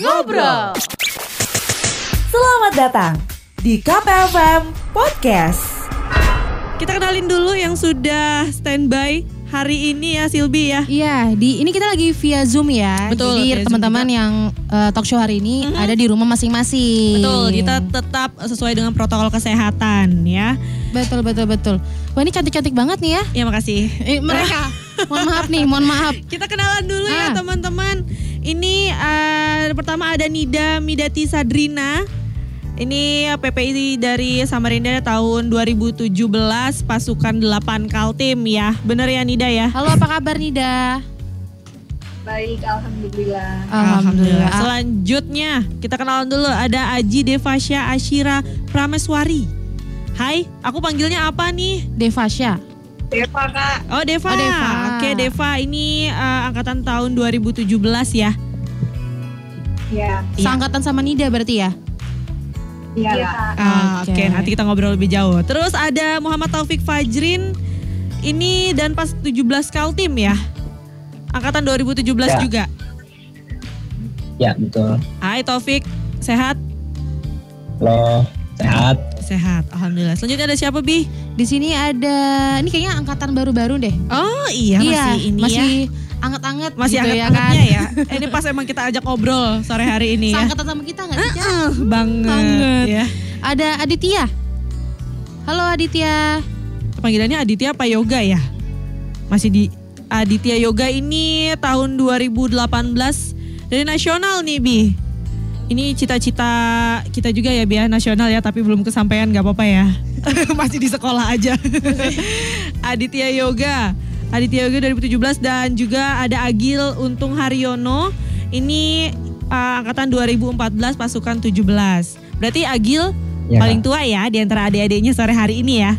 Ngobrol. Selamat datang di KPFM Podcast. Kita kenalin dulu yang sudah standby hari ini ya Silbi ya. Iya, di ini kita lagi via Zoom ya. Betul, Jadi teman-teman yang eh, talk show hari ini ada di rumah masing-masing. Betul, kita tetap sesuai dengan protokol kesehatan ya. Betul, betul, betul. Wah ini cantik-cantik banget nih ya. Ya makasih. Eh, mereka. mohon maaf nih, mohon maaf. Kita kenalan dulu ya Ah. teman-teman. Ini eh, pertama ada Nida Midati Sadrina. Ini PPI dari Samarinda tahun 2017 pasukan 8 Kaltim ya. Bener ya Nida ya? Halo, apa kabar Nida? Baik, alhamdulillah. Alhamdulillah. Selanjutnya kita kenalan dulu ada Aji Devasya Ashira Prameswari. Hai, aku panggilnya apa nih? Devasya. Deva kak, Oh Deva. Oh, Deva. Oke Deva ini eh, angkatan tahun 2017 ya. ya, Iya. Seangkatan sama Nida berarti ya? iya kak. Ah, Oke Oke. nanti kita ngobrol lebih jauh. Terus ada Muhammad Taufik Fajrin. Ini dan pas 17 Kaltim ya. Angkatan 2017 Ya. juga. Ya betul. Hai Taufik, sehat? Halo, sehat. Sehat, Alhamdulillah. Selanjutnya ada siapa Bi? Di sini ada ini kayaknya angkatan baru-baru deh. Oh iya, masih ini masih ya. anget-anget Masih gitu anget-angetnya ya. ya. ini pas emang kita ajak ngobrol sore hari ini ya. Seangkatan sama kita nggak sih? Cak? Ah, banget. Banget. ya. Ada Aditya. Halo Aditya. Panggilannya Aditya apa Yoga ya? Masih di Aditya Yoga ini tahun 2018 dari nasional nih Bi. Ini cita-cita kita juga ya biar nasional ya tapi belum kesampaian nggak apa-apa ya. Masih di sekolah aja. Aditya Yoga. Aditya Yoga 2017 dan juga ada Agil Untung Haryono. Ini uh, angkatan 2014 pasukan 17. Berarti Agil Ya, paling tua ya di antara adik-adiknya sore hari ini ya.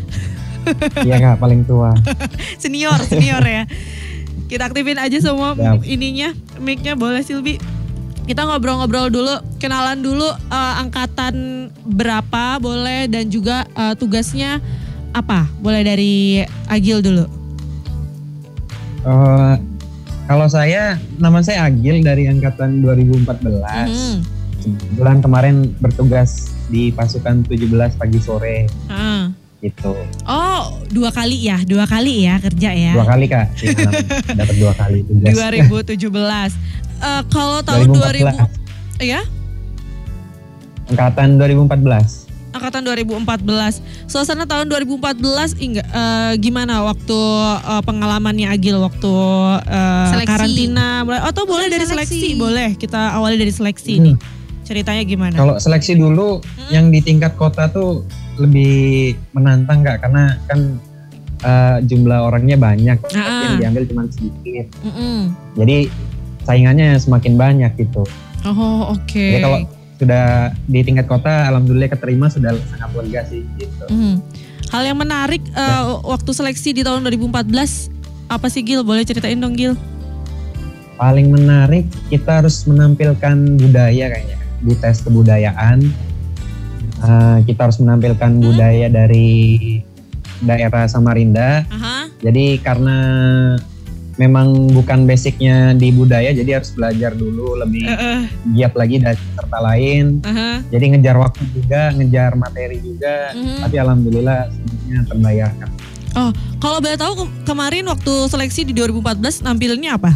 Iya kak, paling tua. senior senior ya kita aktifin aja semua Siap. ininya mic-nya boleh Silbi kita ngobrol-ngobrol dulu kenalan dulu eh, angkatan berapa boleh dan juga eh, tugasnya apa boleh dari Agil dulu Eh, kalau saya, nama saya Agil dari angkatan 2014. Mhm. Bulan kemarin bertugas di pasukan 17 pagi sore Ah. Gitu. oh dua kali ya dua kali ya kerja ya Dua kali kak, Iya, dapat dua kali tugas. 2017 Eh, kalau tahun 2000 ya 2014. Angkatan 2014. angkatan 2014. Suasana tahun 2014 enggak eh, gimana waktu eh, pengalamannya Agil waktu eh, Seleksi. karantina mulai atau boleh dari seleksi. Seleksi. boleh kita awali dari seleksi Hmm. nih. Ceritanya gimana? Kalau seleksi dulu yang di tingkat kota tuh lebih menantang kak karena kan eh, jumlah orangnya banyak, tapi Ah. yang diambil cuma sedikit. Mm-mm. Jadi saingannya semakin banyak gitu. Oh oke. Jadi kalau sudah di tingkat kota, alhamdulillah keterima sudah sangat lega sih gitu. Mhm. Hal yang menarik eh, waktu seleksi di tahun 2014 apa sih Gil? Boleh ceritain dong Gil? Paling menarik kita harus menampilkan budaya kayaknya di tes kebudayaan. Eh, kita harus menampilkan budaya dari daerah Samarinda. Aha. Jadi karena memang bukan basicnya di budaya, jadi harus belajar dulu lebih Eh, eh, giat lagi dari peserta lain. aha. Jadi ngejar waktu juga, ngejar materi juga. Mhm. Tapi alhamdulillah semuanya terbayarkan. Kalau boleh tahu ke- kemarin waktu seleksi di 2014 nampilannya apa?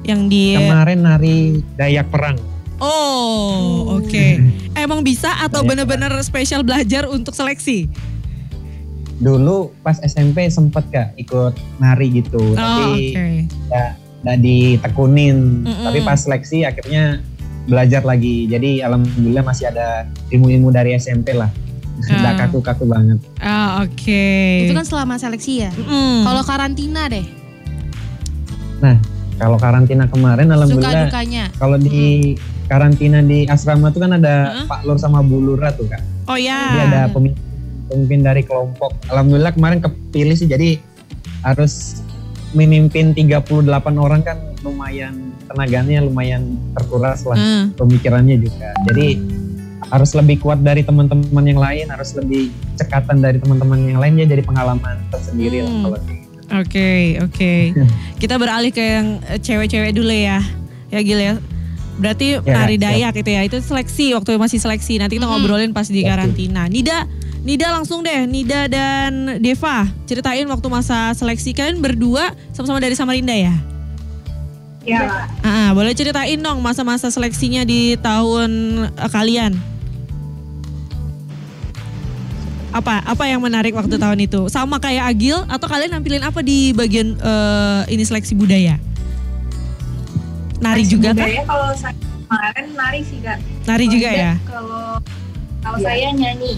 Yang di Kemarin nari Dayak Perang. Oh, oke. Emang bisa atau benar-benar spesial belajar untuk seleksi? Dulu pas SMP sempet kak ikut nari gitu, Oh, tapi oke. nggak ditekunin. Mm-mm. Tapi pas seleksi akhirnya belajar lagi. Jadi alhamdulillah masih ada ilmu-ilmu dari SMP lah. Nggak Ah. kaku-kaku banget. Ah, oke. Itu kan selama seleksi ya. Mm. Kalau karantina deh, Kalau karantina kemarin suka alhamdulillah dukanya. kalau di karantina di asrama tuh kan ada Heeh. Pak Lur sama Bu Lura tuh kak. Oh ya. Jadi ada pemimpin, pemimpin dari kelompok. Alhamdulillah kemarin kepilih sih jadi harus memimpin 38 orang kan lumayan tenaganya lumayan terkuras lah Ah, pemikirannya juga. Jadi harus lebih kuat dari teman-teman yang lain, harus lebih cekatan dari teman-teman yang lain ya jadi pengalaman tersendiri lah Hmm. kalau kayak gitu. Oke, oke. Kita beralih ke yang eh, cewek-cewek dulu ya. Ya Gil ya. Berarti Ya, nari siap. Dayak itu ya. Itu seleksi waktu masih seleksi. Nanti kita ngobrolin pas di karantina. Nida, Nida langsung deh. Nida dan Deva ceritain waktu masa seleksi kalian berdua sama-sama dari Samarinda ya. Iya, Kak. Ah, boleh ceritain dong masa-masa seleksinya di tahun eh, kalian. Apa apa yang menarik waktu tahun itu? Sama kayak Agil atau kalian nampilin apa di bagian eh, ini seleksi budaya? Nari juga kan? Kalau saya kemarin nari sih kak. Nari juga Kalau ya? Kalau kalau saya nyanyi.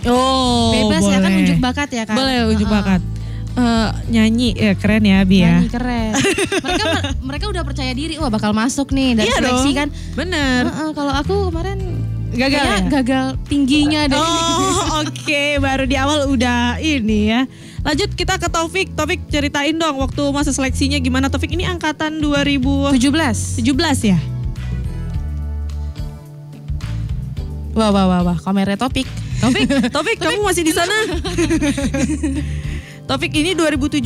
Oh, Bebas ya kan boleh. unjuk bakat ya kan. Boleh unjuk Heeh. bakat. Eh, nyanyi ya keren ya Bi ya. Nyanyi keren. mereka mereka udah percaya diri, wah bakal masuk nih dari Iya seleksi dong. kan. Bener. Heeh, kalau aku kemarin Gagal ya? gagal tingginya deh. Oh oke baru di awal udah ini ya. Lanjut kita ke Taufik. Taufik ceritain dong waktu masa seleksinya gimana Taufik ini angkatan 2017 17. ya? Wah wah wah wah, kameranya topik. Taufik, Taufik kamu masih di sana? Taufik ini 2017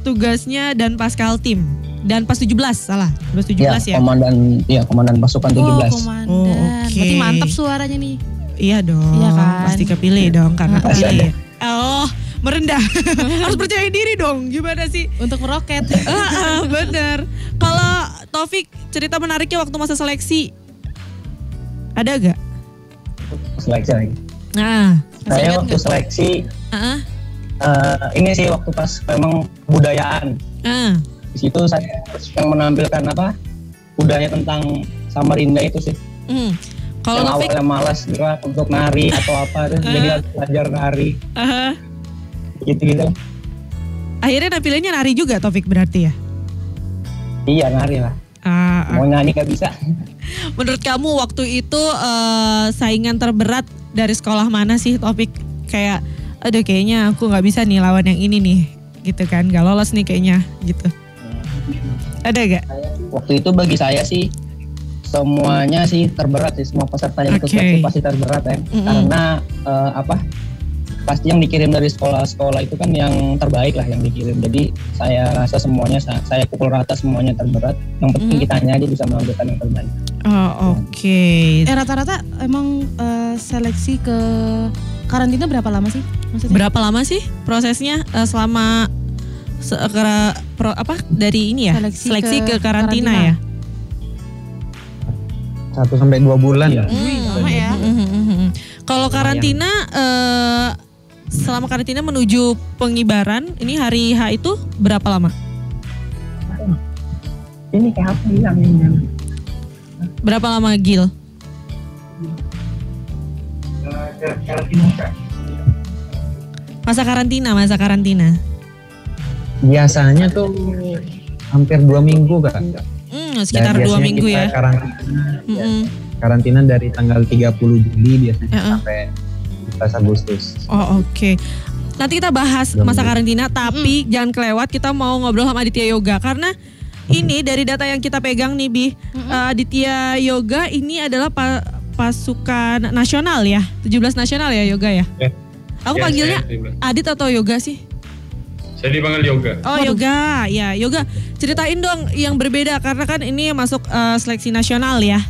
tugasnya dan Pascal tim dan pas 17 salah 2017 Ya, ya. komandan ya komandan pasukan 17. Oh, komandan. Oh, oke. Berarti mantap suaranya nih. Iya dong, Iya kan? pasti kepilih dong karena Pasti kepilih. Oh, merendah. Harus percaya diri dong. Gimana sih? Untuk meroket. Ah, bener. Kalau Taufik cerita menariknya waktu masa seleksi ada gak? Seleksi lagi. Nah, Saya waktu seleksi ah, eh, ini sih waktu pas memang budayaan. ah, Di situ saya yang menampilkan apa? Budaya tentang Samarinda itu sih. hmm. Kalau yang Taufik, awalnya malas gerak untuk nari atau apa terus jadi harus belajar nari ah, gitu-gitu. akhirnya nampilannya nari juga Taufik berarti ya? Iya nari lah. Ah, ah. Mau nyanyi gak bisa. Menurut kamu waktu itu eh, saingan terberat dari sekolah mana sih Taufik? Kayak, aduh kayaknya aku nggak bisa nih lawan yang ini nih, gitu kan? Gak lolos nih kayaknya, gitu. Ada gak? Waktu itu bagi saya sih semuanya sih terberat sih semua peserta yang ikut Oke. seleksi pasti terberat ya. Mm-mm. Karena eh, apa? Pasti yang dikirim dari sekolah-sekolah itu kan yang terbaik lah yang dikirim. Jadi saya rasa semuanya sa- saya pukul rata semuanya terberat. Yang penting Mm. kitanya aja bisa menampilkan yang terbaik. Oh, oke. Eh rata-rata emang eh, seleksi ke karantina berapa lama sih? Maksudnya? Berapa lama sih prosesnya eh, selama se- kera- pro- apa dari ini ya Seleksi ke, ke karantina, karantina. ya? Satu sampai dua bulan. Iya. Lama ya. Mhm, mhm, mhm. Kalau karantina eh, selama karantina menuju pengibaran ini hari H itu berapa lama? Ini kayak apa bilang? Berapa lama Gil? Masa karantina, masa karantina. Biasanya tuh hampir dua minggu kak. Hmm, sekitar Dan dua biasanya minggu kita ya. Karantina, Mm-mm. karantina dari tanggal 30 Juli biasanya Heeh. sampai 11 Agustus. Oh oke. Nanti kita bahas masa karantina, tapi jangan kelewat kita mau ngobrol sama Aditya Yoga karena ini dari data yang kita pegang nih Bi, eh, Aditya Yoga ini adalah pa- pasukan nasional ya, 17 nasional ya Yoga ya. Ya. Aku Ya, panggilnya. Adit atau Yoga sih? Saya dipanggil yoga. Oh Yoga, ya Yoga. Ceritain dong yang berbeda karena kan ini masuk eh, seleksi nasional ya.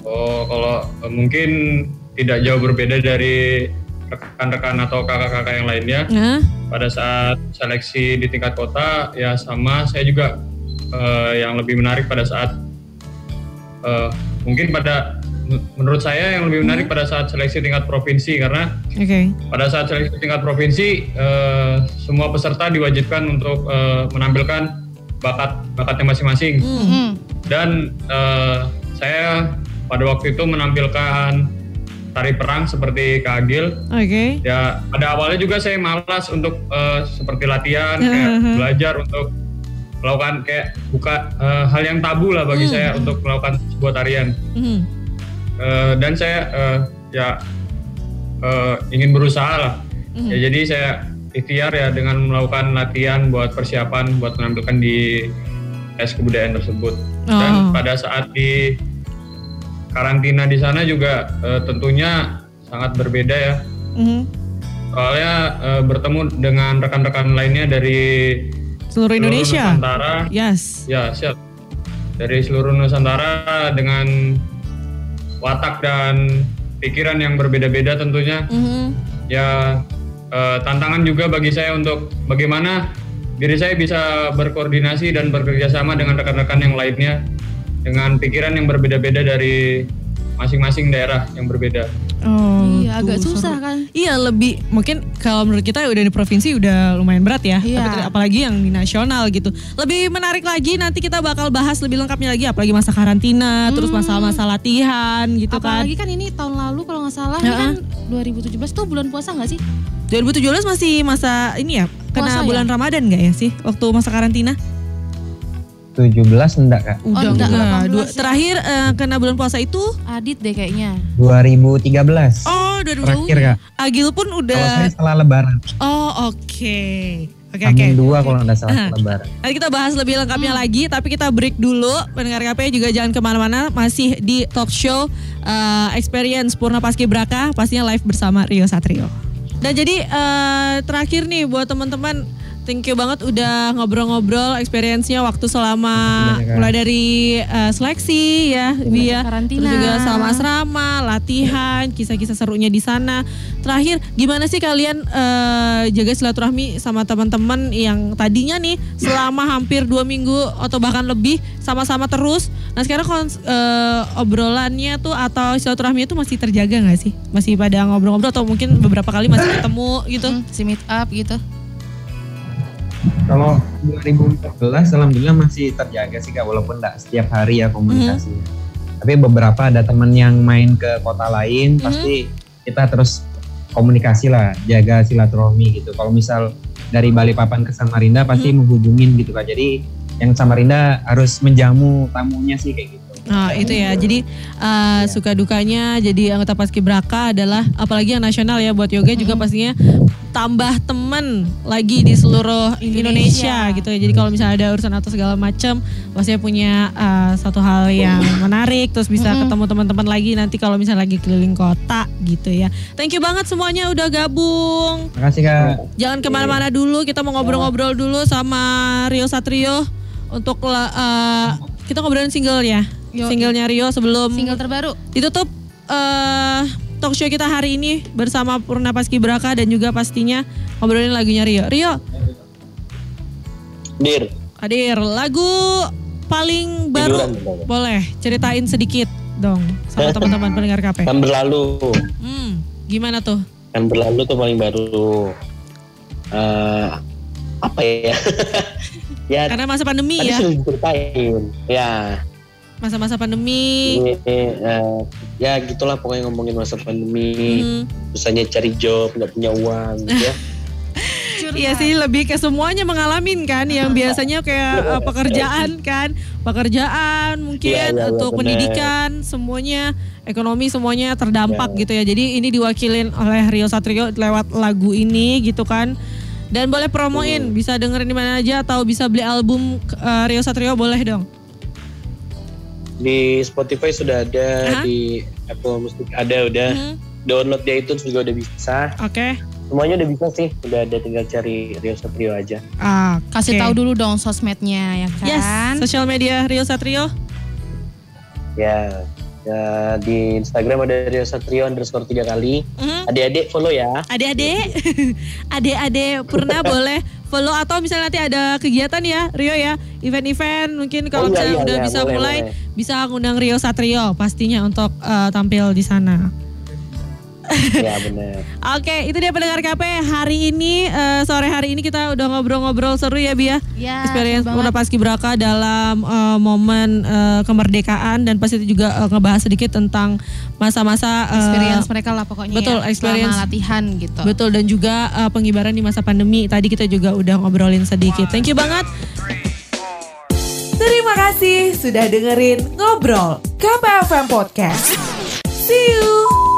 Oh, kalau eh, mungkin tidak jauh berbeda dari rekan-rekan atau kakak-kakak yang lainnya. Nah, Pada saat seleksi di tingkat kota, ya sama saya juga eh, yang lebih menarik pada saat eh, mungkin pada menurut saya yang lebih menarik pada saat seleksi tingkat provinsi karena oke. pada saat seleksi tingkat provinsi eh, semua peserta diwajibkan untuk eh, menampilkan bakat bakatnya masing-masing Hmm. Dan eh, saya pada waktu itu menampilkan tari perang seperti Kak Agil Oke. ya pada awalnya juga saya malas untuk eh, seperti latihan kayak belajar untuk melakukan kayak buka eh, hal yang tabu lah bagi Hmm. saya untuk melakukan sebuah tarian Mhm. Eh, dan saya eh, ya eh, ingin berusaha lah Mhm. ya jadi saya ikhtiar ya dengan melakukan latihan buat persiapan buat menampilkan di tes kebudayaan tersebut Oh. dan pada saat di karantina di sana juga eh, tentunya sangat berbeda ya Mhm. soalnya eh, bertemu dengan rekan-rekan lainnya dari Seluruh Indonesia. Nusantara Yes. ya siap dari seluruh Nusantara dengan watak dan pikiran yang berbeda-beda tentunya. Mhm. Ya eh, tantangan juga bagi saya untuk bagaimana diri saya bisa berkoordinasi dan bekerja sama dengan rekan-rekan yang lainnya dengan pikiran yang berbeda-beda dari masing-masing daerah yang berbeda. Oh, Iya, agak tuh, susah seru. kan. Iya lebih mungkin kalau menurut kita udah di provinsi udah lumayan berat ya. Iya. Tapi apalagi yang di nasional gitu. Lebih menarik lagi nanti kita bakal bahas lebih lengkapnya lagi apalagi masa karantina, terus masa-masa latihan gitu kan. Apalagi kan ini tahun lalu kalau nggak salah Heeh. kan 2017 tuh bulan puasa nggak sih? 2017 masih masa ini ya, kena Puasa ya? bulan Ramadan nggak ya sih waktu masa karantina? 17 enggak kak? Udah enggak, enggak. 18 Dua- ya. terakhir eh, kena bulan puasa itu Adit deh kayaknya. 2013. oh 2020. Terakhir kak. Agil pun Kalau udah saya setelah lebaran. Oh oke. Oke oke. Amin dua kalau nggak salah Ah. setelah lebaran. Nanti kita bahas lebih lengkapnya lagi, tapi kita break dulu. Pendengar KP juga jangan ke mana-mana, masih di talk show eh, Experience Purna Paski Braka, pastinya live bersama Rio Satrio. Dan jadi eh, terakhir nih buat teman-teman, thank you banget udah ngobrol-ngobrol experience-nya waktu selama banyak, Kak. mulai dari eh, seleksi ya, Bi ya. Karantina. Terus juga sama asrama, latihan, kisah-kisah serunya di sana. Terakhir, gimana sih kalian eh, jaga silaturahmi sama teman-teman yang tadinya nih selama hampir dua minggu atau bahkan lebih sama-sama terus. Nah sekarang kons- eh, obrolannya tuh atau silaturahminya tuh masih terjaga nggak sih? Masih pada ngobrol-ngobrol atau mungkin beberapa kali masih ketemu gitu? Hmm, si meet up gitu. Kalau 2014 alhamdulillah masih terjaga sih kak walaupun nggak setiap hari ya komunikasinya. Tapi beberapa ada teman yang main ke kota lain pasti kita terus komunikasi lah, jaga silaturahmi gitu. Kalau misal dari Balikpapan ke Samarinda pasti menghubungin gitu kak. Jadi yang Samarinda harus menjamu tamunya sih kayak gitu. Nah itu ya, jadi uh, suka dukanya jadi anggota Paskibraka adalah apalagi yang nasional ya buat yoga juga pastinya tambah temen lagi di seluruh Indonesia, Indonesia. gitu ya. Jadi kalau misalnya ada urusan atau segala macam, pastinya punya uh, satu hal yang menarik, terus bisa ketemu teman-teman lagi nanti kalau misalnya lagi keliling kota gitu ya. Thank you banget semuanya udah gabung. Makasih kak. Jangan ke mana-mana dulu, kita mau ngobrol-ngobrol dulu sama Rio Satrio untuk uh, kita ngobrolin single ya, Yo. singlenya Rio sebelum Single terbaru. ditutup eh talk show kita hari ini bersama Purna Paski Braka dan juga pastinya ngobrolin lagunya Rio. Rio, Dir, hadir lagu paling baru Tiduran, Bang. boleh ceritain sedikit dong sama teman-teman pendengar KP. kan berlalu, Hmm, gimana tuh? kan berlalu tuh paling baru. Eh, apa ya? ya, Karena masa pandemi tadi ya, sudah diceritain. Ya, masa-masa pandemi. ini, eh, ya gitulah pokoknya ngomongin masa pandemi, Hmm. susahnya cari job, nggak punya uang, gitu ya. Iya sih lebih ke semuanya mengalamin kan yang biasanya kayak eh, pekerjaan kan pekerjaan mungkin Iya, iya, untuk benar. pendidikan semuanya ekonomi semuanya terdampak Iya. gitu ya jadi ini diwakilin oleh Rio Satrio lewat lagu ini gitu kan dan boleh promoin bisa dengerin di mana aja atau bisa beli album eh, Rio Satrio boleh dong Di Spotify sudah ada, Hah? di Apple Music ada udah. Mhm. Download di iTunes juga udah bisa. oke Semuanya udah bisa sih, udah ada tinggal cari Rio Satrio aja. Ah, Kasih oke. tahu dulu dong sosmednya ya kan. yes sosial media Rio Satrio Ya, ya di Instagram ada Rio Satrio underscore tiga kali. Mhm. Adik-adik follow ya. Adik-adik, adik-adik pernah boleh follow atau misalnya nanti ada kegiatan ya Rio ya, event-event mungkin kalau Oh, iya, misalnya iya, udah iya, bisa boleh, mulai boleh. bisa ngundang Rio Satrio pastinya untuk eh, tampil di sana. Ya benar. Oke, itu dia pendengar KP hari ini eh, sore hari ini kita udah ngobrol-ngobrol seru ya Bia. Ya, Experience. Purna Paskibraka dalam eh, momen eh, kemerdekaan dan pasti itu juga eh, ngebahas sedikit tentang masa-masa eh, experience mereka lah pokoknya betul, ya, experience. selama latihan gitu. Betul dan juga uh, pengibaran di masa pandemi. Tadi kita juga udah ngobrolin sedikit. Thank you banget. Terima kasih sudah dengerin Ngobrol KPFM Podcast. See you!